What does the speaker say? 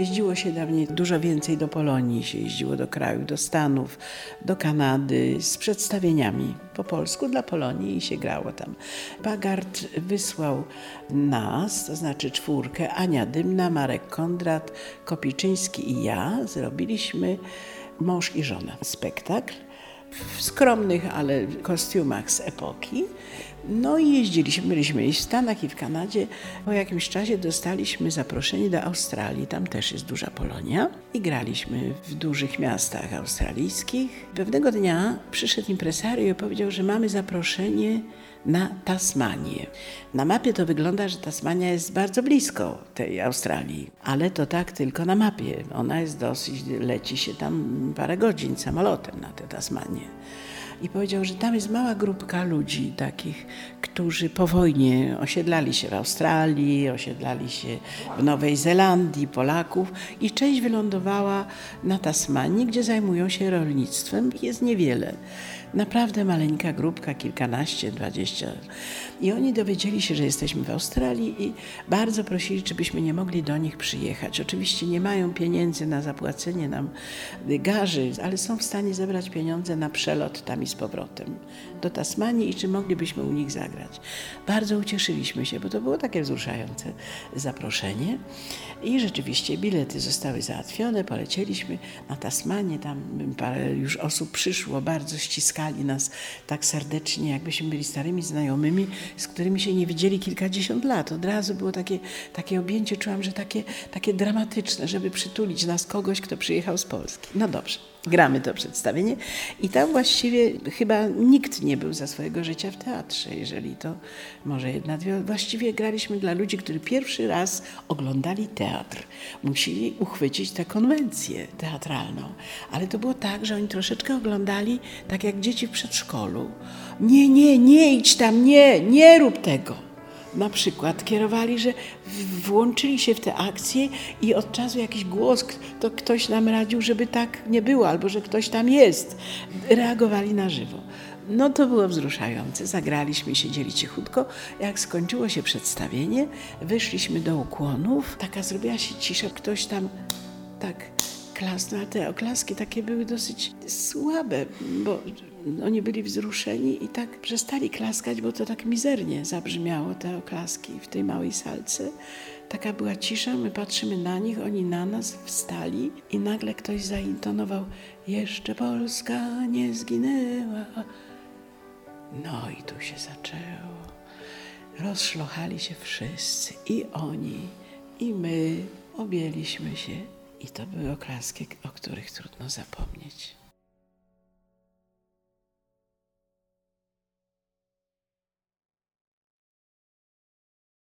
Jeździło się dawniej dużo więcej do Polonii, się jeździło do krajów, do Stanów, do Kanady z przedstawieniami po polsku dla Polonii i się grało tam. Bagard wysłał nas, to znaczy czwórkę, Ania Dymna, Marek Kondrat, Kopiczyński i ja. Zrobiliśmy mąż i żona spektakl w skromnych, ale kostiumach z epoki. No i jeździliśmy, byliśmy i w Stanach, i w Kanadzie. Po jakimś czasie dostaliśmy zaproszenie do Australii, tam też jest duża Polonia. I graliśmy w dużych miastach australijskich. Pewnego dnia przyszedł impresario i powiedział, że mamy zaproszenie na Tasmanię. Na mapie to wygląda, że Tasmania jest bardzo blisko tej Australii, ale to tak tylko na mapie. Ona jest dosyć, leci się tam parę godzin samolotem na tę Tasmanię i powiedział, że tam jest mała grupka ludzi takich, którzy po wojnie osiedlali się w Australii, osiedlali się w Nowej Zelandii, Polaków i część wylądowała na Tasmanii, gdzie zajmują się rolnictwem. Jest niewiele. Naprawdę maleńka grupka, kilkanaście, dwadzieścia. I oni dowiedzieli się, że jesteśmy w Australii i bardzo prosili, czy byśmy nie mogli do nich przyjechać. Oczywiście nie mają pieniędzy na zapłacenie nam garzy, ale są w stanie zebrać pieniądze na przelot tam i z powrotem do Tasmanii i czy moglibyśmy u nich zagrać. Bardzo ucieszyliśmy się, bo to było takie wzruszające zaproszenie. I rzeczywiście bilety zostały załatwione, polecieliśmy na Tasmanię, tam parę już osób przyszło, bardzo ściskali nas tak serdecznie, jakbyśmy byli starymi znajomymi, z którymi się nie widzieli kilkadziesiąt lat. Od razu było takie, takie objęcie, czułam, że takie, takie dramatyczne, żeby przytulić nas kogoś, kto przyjechał z Polski. No dobrze gramy to przedstawienie i tam właściwie chyba nikt nie był za swojego życia w teatrze, jeżeli to może jedna, dwie. Właściwie graliśmy dla ludzi, którzy pierwszy raz oglądali teatr. Musieli uchwycić tę konwencję teatralną. Ale to było tak, że oni troszeczkę oglądali tak jak dzieci w przedszkolu. Nie, nie, nie idź tam, nie, nie rób tego na przykład kierowali, że włączyli się w tę akcję i od czasu jakiś głos, to ktoś nam radził, żeby tak nie było, albo że ktoś tam jest. Reagowali na żywo. No to było wzruszające. Zagraliśmy, siedzieli cichutko. Jak skończyło się przedstawienie, wyszliśmy do ukłonów. Taka zrobiła się cisza, ktoś tam tak klasnął, a te oklaski takie były dosyć słabe, bo oni byli wzruszeni i tak przestali klaskać, bo to tak mizernie zabrzmiało te oklaski w tej małej salce. Taka była cisza, my patrzymy na nich, oni na nas wstali i nagle ktoś zaintonował Jeszcze Polska nie zginęła. No i tu się zaczęło. Rozszlochali się wszyscy, i oni, i my. Objęliśmy się i to były oklaski, o których trudno zapomnieć.